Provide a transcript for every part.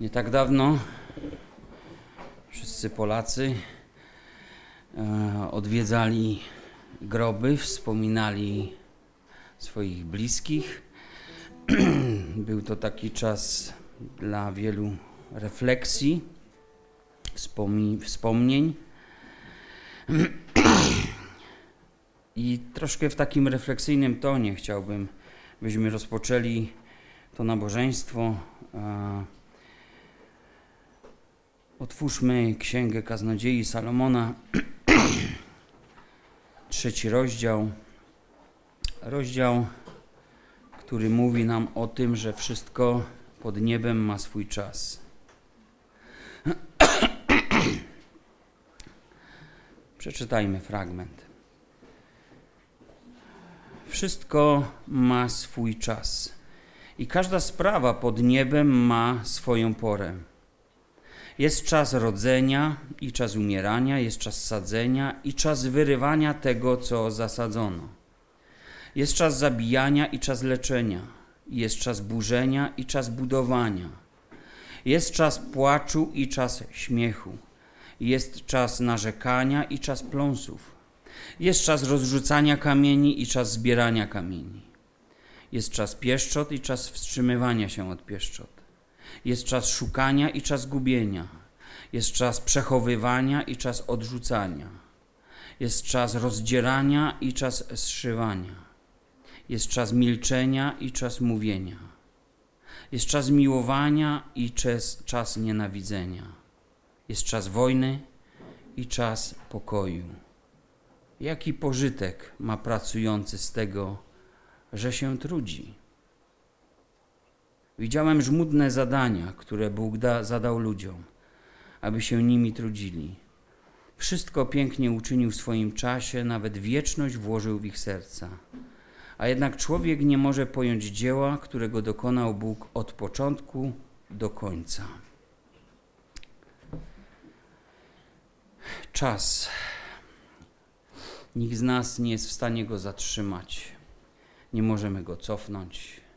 Nie tak dawno wszyscy Polacy e, odwiedzali groby, wspominali swoich bliskich. Był to taki czas dla wielu refleksji, wspomni- wspomnień. I troszkę w takim refleksyjnym tonie chciałbym, byśmy rozpoczęli to nabożeństwo. Otwórzmy Księgę Kaznodziei Salomona, trzeci rozdział. Rozdział, który mówi nam o tym, że wszystko pod niebem ma swój czas. Przeczytajmy fragment. Wszystko ma swój czas i każda sprawa pod niebem ma swoją porę. Jest czas rodzenia i czas umierania, jest czas sadzenia i czas wyrywania tego, co zasadzono. Jest czas zabijania i czas leczenia, jest czas burzenia i czas budowania. Jest czas płaczu i czas śmiechu. Jest czas narzekania i czas pląsów. Jest czas rozrzucania kamieni i czas zbierania kamieni. Jest czas pieszczot i czas wstrzymywania się od pieszczot. Jest czas szukania i czas gubienia. Jest czas przechowywania i czas odrzucania. Jest czas rozdzierania i czas zszywania. Jest czas milczenia i czas mówienia. Jest czas miłowania i czas, czas nienawidzenia. Jest czas wojny i czas pokoju. Jaki pożytek ma pracujący z tego, że się trudzi? Widziałem żmudne zadania, które Bóg da, zadał ludziom, aby się nimi trudzili. Wszystko pięknie uczynił w swoim czasie, nawet wieczność włożył w ich serca. A jednak człowiek nie może pojąć dzieła, którego dokonał Bóg od początku do końca. Czas. Nikt z nas nie jest w stanie go zatrzymać. Nie możemy go cofnąć.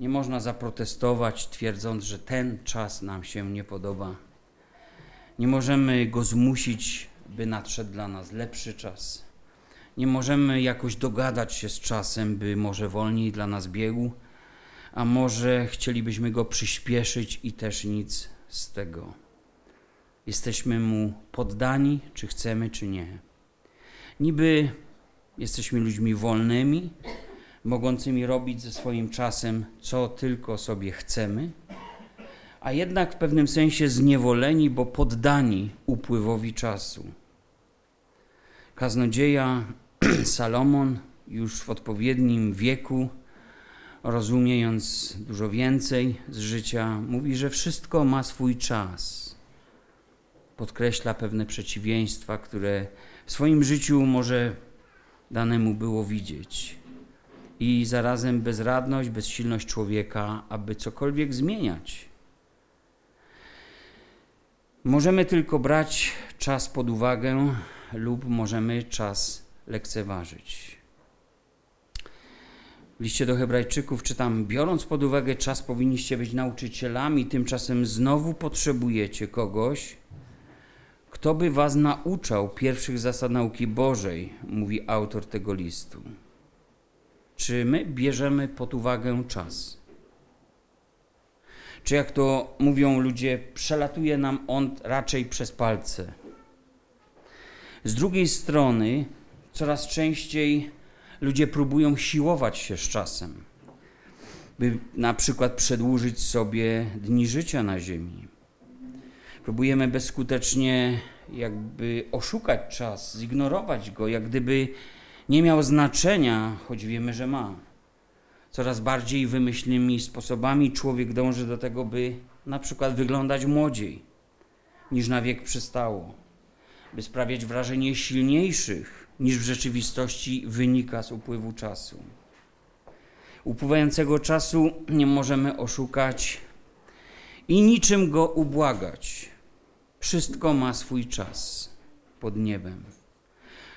Nie można zaprotestować, twierdząc, że ten czas nam się nie podoba. Nie możemy go zmusić, by nadszedł dla nas lepszy czas. Nie możemy jakoś dogadać się z czasem, by może wolniej dla nas biegł, a może chcielibyśmy go przyspieszyć i też nic z tego. Jesteśmy mu poddani, czy chcemy, czy nie. Niby jesteśmy ludźmi wolnymi, mogącymi robić ze swoim czasem, co tylko sobie chcemy, a jednak w pewnym sensie zniewoleni, bo poddani upływowi czasu. Kaznodzieja Salomon już w odpowiednim wieku, rozumiejąc dużo więcej z życia, mówi, że wszystko ma swój czas. Podkreśla pewne przeciwieństwa, które w swoim życiu może danemu było widzieć i zarazem bezradność, bezsilność człowieka, aby cokolwiek zmieniać. Możemy tylko brać czas pod uwagę lub możemy czas lekceważyć. W liście do Hebrajczyków czytam: Biorąc pod uwagę czas, powinniście być nauczycielami, tymczasem znowu potrzebujecie kogoś, kto by was nauczał pierwszych zasad nauki Bożej, mówi autor tego listu. Czy my bierzemy pod uwagę czas? Czy jak to mówią ludzie, przelatuje nam on raczej przez palce? Z drugiej strony, coraz częściej ludzie próbują siłować się z czasem, by na przykład przedłużyć sobie dni życia na Ziemi. Próbujemy bezskutecznie jakby oszukać czas, zignorować go, jak gdyby nie miał znaczenia, choć wiemy, że ma. Coraz bardziej wymyślnymi sposobami człowiek dąży do tego, by na przykład wyglądać młodziej niż na wiek przystało, by sprawiać wrażenie silniejszych niż w rzeczywistości wynika z upływu czasu. Upływającego czasu nie możemy oszukać i niczym go ubłagać. Wszystko ma swój czas pod niebem.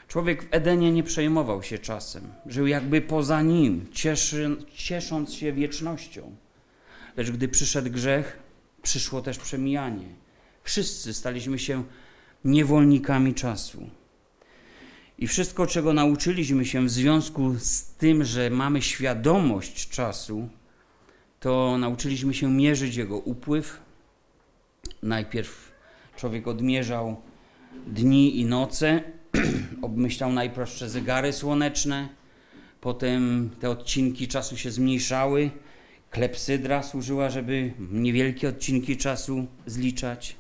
Człowiek w Edenie nie przejmował się czasem, żył jakby poza nim, cieszy, ciesząc się wiecznością. Lecz gdy przyszedł grzech, przyszło też przemijanie. Wszyscy staliśmy się niewolnikami czasu. I wszystko, czego nauczyliśmy się w związku z tym, że mamy świadomość czasu, to nauczyliśmy się mierzyć jego upływ. Najpierw człowiek odmierzał dni i noce, obmyślał najprostsze zegary słoneczne, potem te odcinki czasu się zmniejszały, klepsydra służyła, żeby niewielkie odcinki czasu zliczać.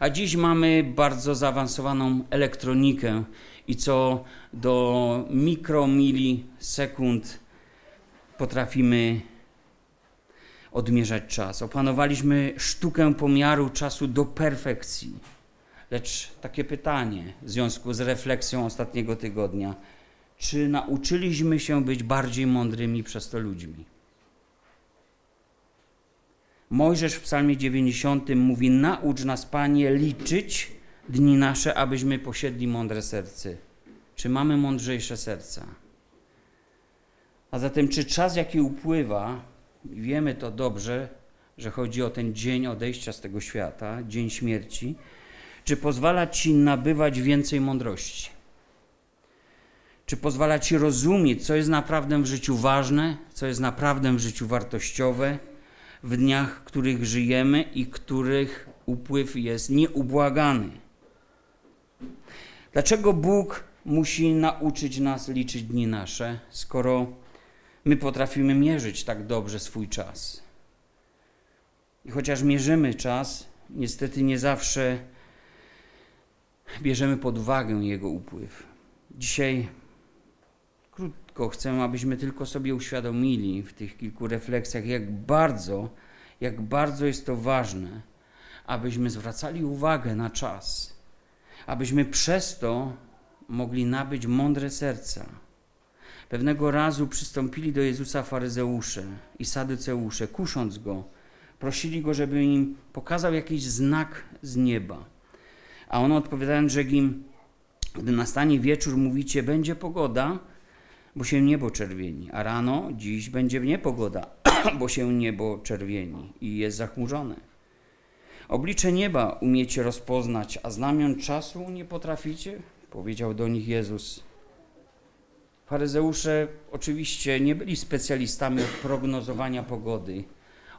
A dziś mamy bardzo zaawansowaną elektronikę i co do mikromilisekund potrafimy odmierzać czas. Opanowaliśmy sztukę pomiaru czasu do perfekcji. Lecz takie pytanie w związku z refleksją ostatniego tygodnia: czy nauczyliśmy się być bardziej mądrymi przez to ludźmi? Mojżesz w Psalmie 90 mówi: Naucz nas, Panie, liczyć dni nasze, abyśmy posiedli mądre serce. Czy mamy mądrzejsze serca? A zatem, czy czas, jaki upływa, wiemy to dobrze, że chodzi o ten dzień odejścia z tego świata, dzień śmierci, czy pozwala ci nabywać więcej mądrości? Czy pozwala ci rozumieć, co jest naprawdę w życiu ważne, co jest naprawdę w życiu wartościowe, w dniach, w których żyjemy i których upływ jest nieubłagany? Dlaczego Bóg musi nauczyć nas liczyć dni nasze, skoro my potrafimy mierzyć tak dobrze swój czas? I chociaż mierzymy czas, niestety nie zawsze bierzemy pod uwagę jego upływ. Dzisiaj krótko chcę, abyśmy tylko sobie uświadomili w tych kilku refleksjach, jak bardzo, jak bardzo jest to ważne, abyśmy zwracali uwagę na czas, abyśmy przez to mogli nabyć mądre serca. Pewnego razu przystąpili do Jezusa faryzeusze i sadyceusze, kusząc go, prosili go, żeby im pokazał jakiś znak z nieba. A on odpowiadając, rzekł im, gdy nastanie wieczór, mówicie, będzie pogoda, bo się niebo czerwieni, a rano dziś będzie niepogoda, bo się niebo czerwieni i jest zachmurzone. Oblicze nieba umiecie rozpoznać, a znamion czasu nie potraficie? Powiedział do nich Jezus. Faryzeusze oczywiście nie byli specjalistami od prognozowania pogody.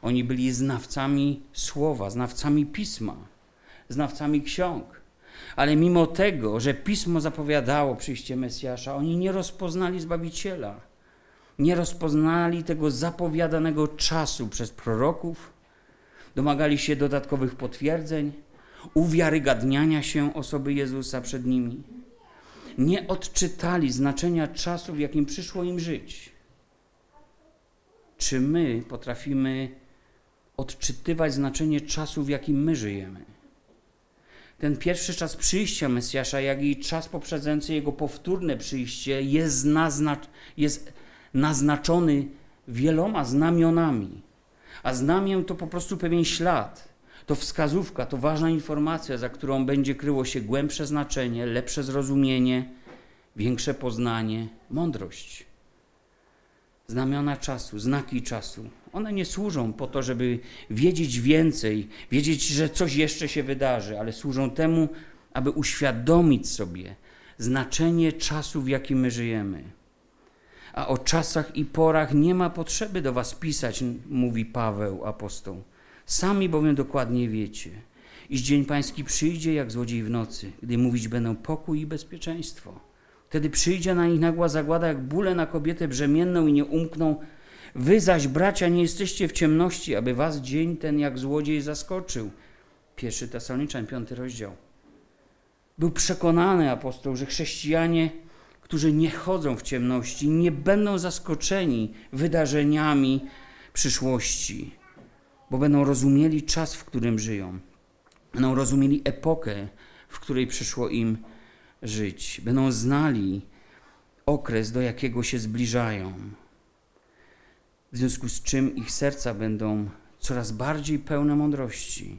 Oni byli znawcami słowa, znawcami pisma, znawcami ksiąg. Ale mimo tego, że pismo zapowiadało przyjście Mesjasza, oni nie rozpoznali Zbawiciela. Nie rozpoznali tego zapowiadanego czasu przez proroków, domagali się dodatkowych potwierdzeń, uwiarygadniania się osoby Jezusa przed nimi. Nie odczytali znaczenia czasu, w jakim przyszło im żyć. Czy my potrafimy odczytywać znaczenie czasu, w jakim my żyjemy? Ten pierwszy czas przyjścia Mesjasza, jak i czas poprzedzający jego powtórne przyjście jest, jest naznaczony wieloma znamionami. A znamię to po prostu pewien ślad, to wskazówka, to ważna informacja, za którą będzie kryło się głębsze znaczenie, lepsze zrozumienie, większe poznanie, mądrość. Znamiona czasu, znaki czasu. One nie służą po to, żeby wiedzieć więcej, wiedzieć, że coś jeszcze się wydarzy, ale służą temu, aby uświadomić sobie znaczenie czasu, w jakim my żyjemy. A o czasach i porach nie ma potrzeby do was pisać, mówi Paweł apostoł. Sami bowiem dokładnie wiecie, iż dzień pański przyjdzie jak złodziej w nocy, gdy mówić będą pokój i bezpieczeństwo. Wtedy przyjdzie na nich nagła zagłada, jak bóle na kobietę brzemienną i nie umkną. Wy zaś, bracia, nie jesteście w ciemności, aby was dzień ten jak złodziej zaskoczył. Pierwszy Tesaloniczan, piąty rozdział. Był przekonany apostoł, że chrześcijanie, którzy nie chodzą w ciemności, nie będą zaskoczeni wydarzeniami przyszłości, bo będą rozumieli czas, w którym żyją. Będą rozumieli epokę, w której przyszło im żyć. Będą znali okres, do jakiego się zbliżają. W związku z czym ich serca będą coraz bardziej pełne mądrości.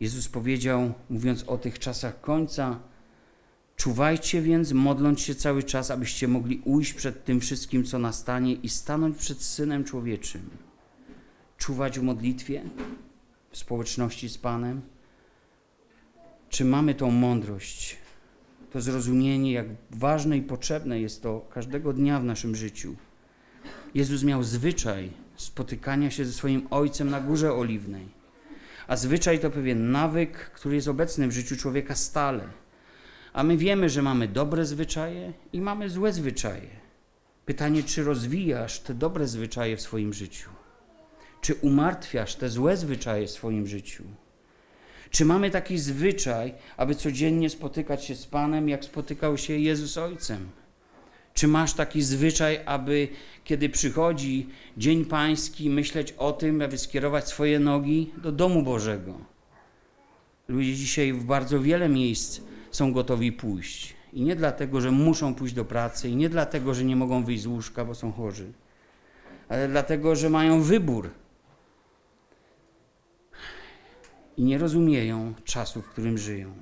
Jezus powiedział, mówiąc o tych czasach końca, Czuwajcie więc, modląc się cały czas, abyście mogli ujść przed tym wszystkim, co nastanie i stanąć przed Synem Człowieczym. Czuwać w modlitwie, w społeczności z Panem? Czy mamy tą mądrość, to zrozumienie, jak ważne i potrzebne jest to każdego dnia w naszym życiu? Jezus miał zwyczaj spotykania się ze swoim Ojcem na Górze Oliwnej. A zwyczaj to pewien nawyk, który jest obecny w życiu człowieka stale. A my wiemy, że mamy dobre zwyczaje i mamy złe zwyczaje. Pytanie, czy rozwijasz te dobre zwyczaje w swoim życiu? Czy umartwiasz te złe zwyczaje w swoim życiu? Czy mamy taki zwyczaj, aby codziennie spotykać się z Panem, jak spotykał się Jezus Ojcem? Czy masz taki zwyczaj, aby kiedy przychodzi Dzień Pański, myśleć o tym, aby skierować swoje nogi do domu Bożego? Ludzie dzisiaj w bardzo wiele miejsc są gotowi pójść. I nie dlatego, że muszą pójść do pracy, i nie dlatego, że nie mogą wyjść z łóżka, bo są chorzy, ale dlatego, że mają wybór. I nie rozumieją czasu, w którym żyją.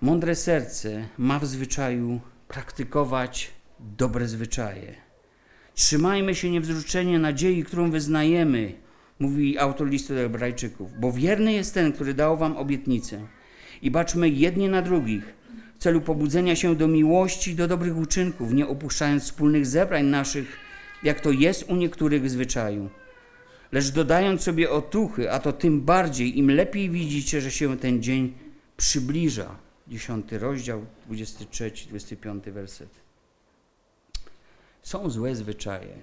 Mądre serce ma w zwyczaju praktykować dobre zwyczaje. Trzymajmy się niewzruszenie nadziei, którą wyznajemy, mówi autor listu do Hebrajczyków, bo wierny jest ten, który dał wam obietnicę. I baczmy jedni na drugich w celu pobudzenia się do miłości i do dobrych uczynków, nie opuszczając wspólnych zebrań naszych, jak to jest u niektórych w zwyczaju. Lecz dodając sobie otuchy, a to tym bardziej, im lepiej widzicie, że się ten dzień przybliża. 10 rozdział, 23, 25 werset. Są złe zwyczaje.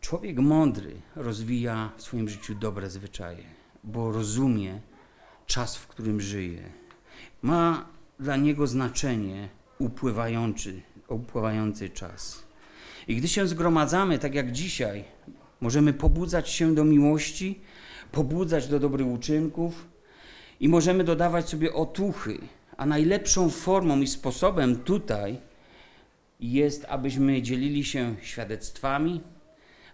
Człowiek mądry rozwija w swoim życiu dobre zwyczaje, bo rozumie czas, w którym żyje. Ma dla niego znaczenie upływający, upływający czas. I gdy się zgromadzamy, tak jak dzisiaj, możemy pobudzać się do miłości, pobudzać do dobrych uczynków, i możemy dodawać sobie otuchy. A najlepszą formą i sposobem tutaj jest, abyśmy dzielili się świadectwami,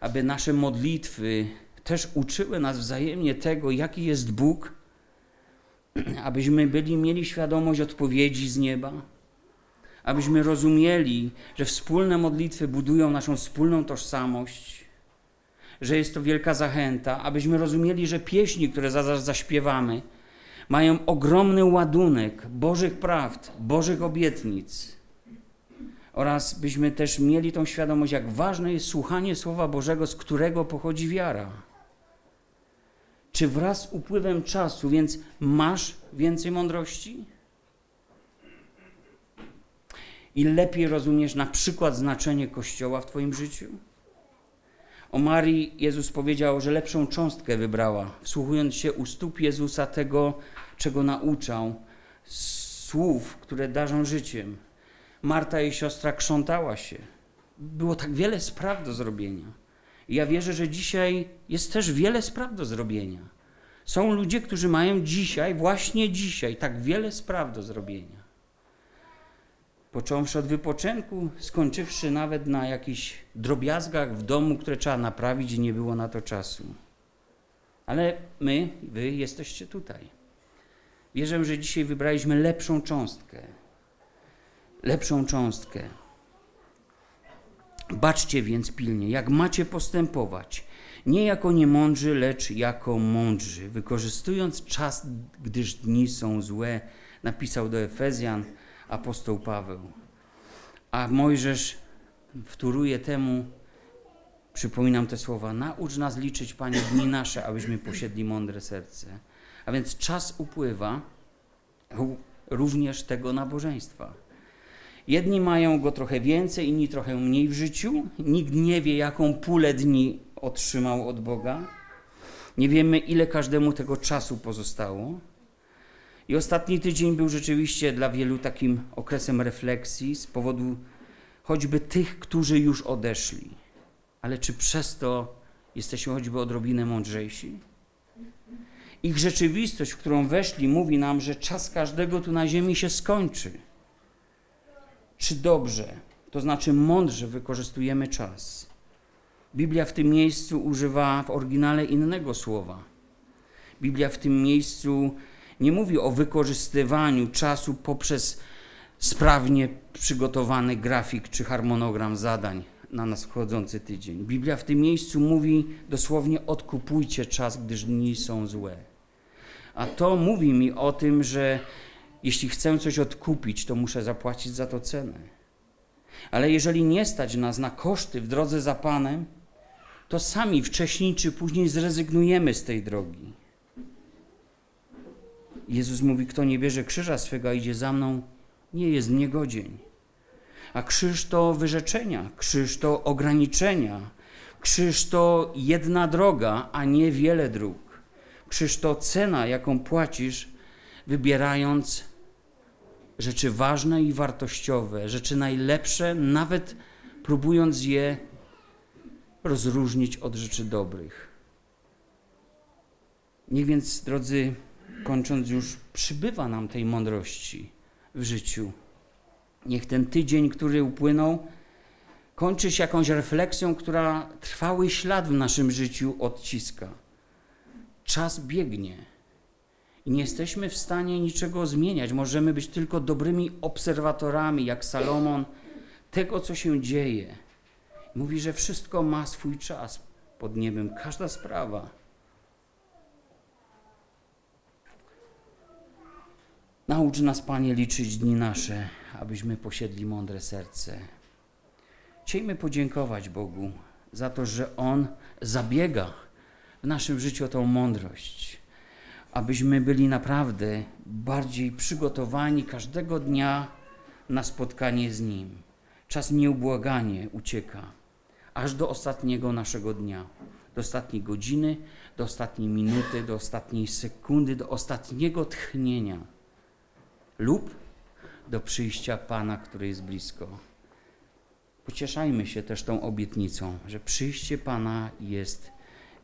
aby nasze modlitwy też uczyły nas wzajemnie tego, jaki jest Bóg, abyśmy byli, mieli świadomość odpowiedzi z nieba, abyśmy rozumieli, że wspólne modlitwy budują naszą wspólną tożsamość, że jest to wielka zachęta, abyśmy rozumieli, że pieśni, które zaraz zaśpiewamy, mają ogromny ładunek Bożych prawd, Bożych obietnic. Oraz byśmy też mieli tą świadomość, jak ważne jest słuchanie Słowa Bożego, z którego pochodzi wiara. Czy wraz z upływem czasu więc masz więcej mądrości? I lepiej rozumiesz na przykład znaczenie Kościoła w Twoim życiu? O Marii Jezus powiedział, że lepszą cząstkę wybrała, wsłuchując się u stóp Jezusa tego, czego nauczał, słów, które darzą życiem. Marta i siostra krzątała się. Było tak wiele spraw do zrobienia. I ja wierzę, że dzisiaj jest też wiele spraw do zrobienia. Są ludzie, którzy mają dzisiaj, właśnie dzisiaj, tak wiele spraw do zrobienia. Począwszy od wypoczynku, skończywszy nawet na jakichś drobiazgach w domu, które trzeba naprawić i nie było na to czasu. Ale my, wy jesteście tutaj. Wierzę, że dzisiaj wybraliśmy lepszą cząstkę. Lepszą cząstkę. Baczcie więc pilnie, jak macie postępować. Nie jako niemądrzy, lecz jako mądrzy, wykorzystując czas, gdyż dni są złe, napisał do Efezjan apostoł Paweł. A Mojżesz wtóruje temu, przypominam te słowa, naucz nas liczyć, Panie, dni nasze, abyśmy posiedli mądre serce. A więc czas upływa również tego nabożeństwa. Jedni mają go trochę więcej, inni trochę mniej w życiu. Nikt nie wie, jaką pulę dni otrzymał od Boga. Nie wiemy, ile każdemu tego czasu pozostało. I ostatni tydzień był rzeczywiście dla wielu takim okresem refleksji z powodu choćby tych, którzy już odeszli. Ale czy przez to jesteśmy choćby odrobinę mądrzejsi? Ich rzeczywistość, w którą weszli, mówi nam, że czas każdego tu na ziemi się skończy. Czy dobrze, to znaczy mądrze wykorzystujemy czas? Biblia w tym miejscu używa w oryginale innego słowa. Biblia w tym miejscu nie mówi o wykorzystywaniu czasu poprzez sprawnie przygotowany grafik czy harmonogram zadań, na nadchodzący tydzień. Biblia w tym miejscu mówi dosłownie: odkupujcie czas, gdyż dni są złe. A to mówi mi o tym, że jeśli chcę coś odkupić, to muszę zapłacić za to cenę. Ale jeżeli nie stać nas na koszty w drodze za Panem, to sami wcześniej czy później zrezygnujemy z tej drogi. Jezus mówi: Kto nie bierze krzyża swego, idzie za mną, nie jest niegodzień. A krzyż to wyrzeczenia, krzyż to ograniczenia, krzyż to jedna droga, a nie wiele dróg. Krzyż to cena, jaką płacisz, wybierając rzeczy ważne i wartościowe, rzeczy najlepsze, nawet próbując je rozróżnić od rzeczy dobrych. Niech więc, drodzy, kończąc już, przybywa nam tej mądrości w życiu. Niech ten tydzień, który upłynął, kończy się jakąś refleksją, która trwały ślad w naszym życiu odciska. Czas biegnie i nie jesteśmy w stanie niczego zmieniać. Możemy być tylko dobrymi obserwatorami, jak Salomon, tego, co się dzieje. Mówi, że wszystko ma swój czas pod niebem, każda sprawa. Naucz nas, Panie, liczyć dni nasze, abyśmy posiedli mądre serce. Chciejmy podziękować Bogu za to, że On zabiega w naszym życiu o tą mądrość, abyśmy byli naprawdę bardziej przygotowani każdego dnia na spotkanie z Nim. Czas nieubłaganie ucieka, aż do ostatniego naszego dnia, do ostatniej godziny, do ostatniej minuty, do ostatniej sekundy, do ostatniego tchnienia lub do przyjścia Pana, który jest blisko. Pocieszajmy się też tą obietnicą, że przyjście Pana jest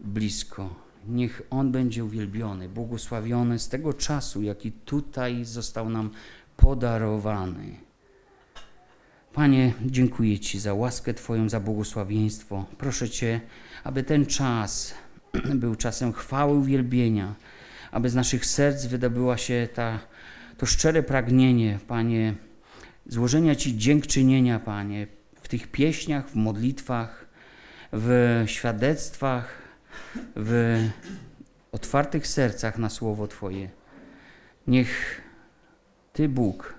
blisko. Niech On będzie uwielbiony, błogosławiony z tego czasu, jaki tutaj został nam podarowany. Panie, dziękuję Ci za łaskę Twoją, za błogosławieństwo. Proszę Cię, aby ten czas był czasem chwały, uwielbienia, aby z naszych serc wydobyła się ta to szczere pragnienie, Panie, złożenia Ci dziękczynienia, Panie, w tych pieśniach, w modlitwach, w świadectwach, w otwartych sercach na słowo Twoje. Niech Ty, Bóg,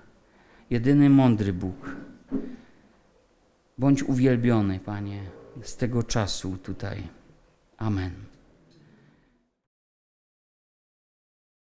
jedyny mądry Bóg, bądź uwielbiony, Panie, z tego czasu tutaj. Amen.